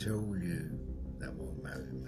told you that won't matter.